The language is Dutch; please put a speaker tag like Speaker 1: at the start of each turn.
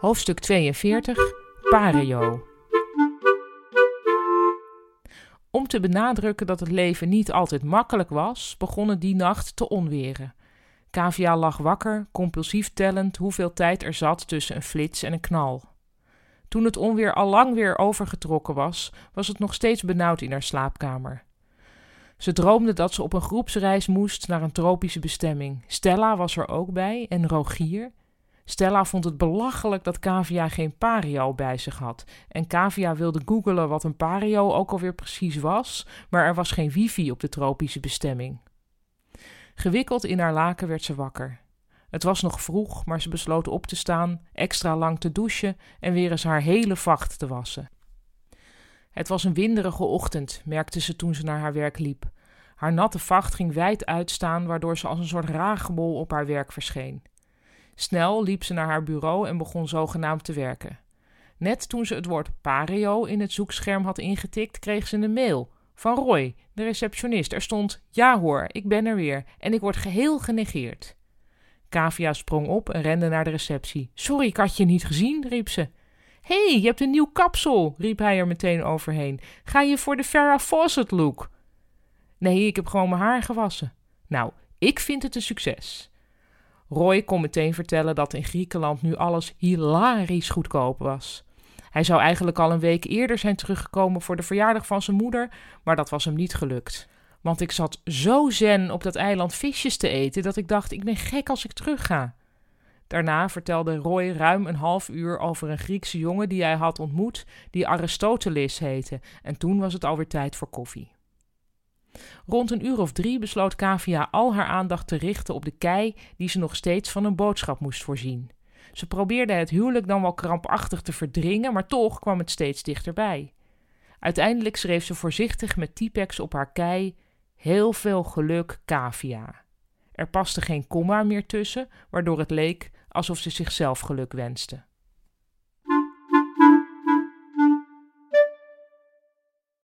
Speaker 1: Hoofdstuk 42 Pario Om te benadrukken dat het leven niet altijd makkelijk was, begon het die nacht te onweren. Kavia lag wakker, compulsief tellend hoeveel tijd er zat tussen een flits en een knal. Toen het onweer al lang weer overgetrokken was, was het nog steeds benauwd in haar slaapkamer. Ze droomde dat ze op een groepsreis moest naar een tropische bestemming. Stella was er ook bij en Rogier. Stella vond het belachelijk dat Kavia geen pario bij zich had. En Kavia wilde googelen wat een pario ook alweer precies was, maar er was geen wifi op de tropische bestemming. Gewikkeld in haar laken werd ze wakker. Het was nog vroeg, maar ze besloot op te staan, extra lang te douchen en weer eens haar hele vacht te wassen. Het was een winderige ochtend, merkte ze toen ze naar haar werk liep. Haar natte vacht ging wijd uitstaan, waardoor ze als een soort ragebol op haar werk verscheen. Snel liep ze naar haar bureau en begon zogenaamd te werken. Net toen ze het woord pario in het zoekscherm had ingetikt, kreeg ze een mail van Roy, de receptionist. Er stond: Ja hoor, ik ben er weer en ik word geheel genegeerd. Kavia sprong op en rende naar de receptie. Sorry, ik had je niet gezien, riep ze. Hé, hey, je hebt een nieuw kapsel, riep hij er meteen overheen. Ga je voor de Farrah Fawcett look? Nee, ik heb gewoon mijn haar gewassen. Nou, ik vind het een succes. Roy kon meteen vertellen dat in Griekenland nu alles hilarisch goedkoop was. Hij zou eigenlijk al een week eerder zijn teruggekomen voor de verjaardag van zijn moeder, maar dat was hem niet gelukt. Want ik zat zo zen op dat eiland visjes te eten dat ik dacht: ik ben gek als ik terug ga. Daarna vertelde Roy ruim een half uur over een Griekse jongen die hij had ontmoet, die Aristoteles heette, en toen was het alweer tijd voor koffie. Rond een uur of drie besloot Kavia al haar aandacht te richten op de kei die ze nog steeds van een boodschap moest voorzien. Ze probeerde het huwelijk dan wel krampachtig te verdringen, maar toch kwam het steeds dichterbij. Uiteindelijk schreef ze voorzichtig met typex op haar kei: Heel veel geluk, Kavia. Er paste geen komma meer tussen, waardoor het leek alsof ze zichzelf geluk wenste.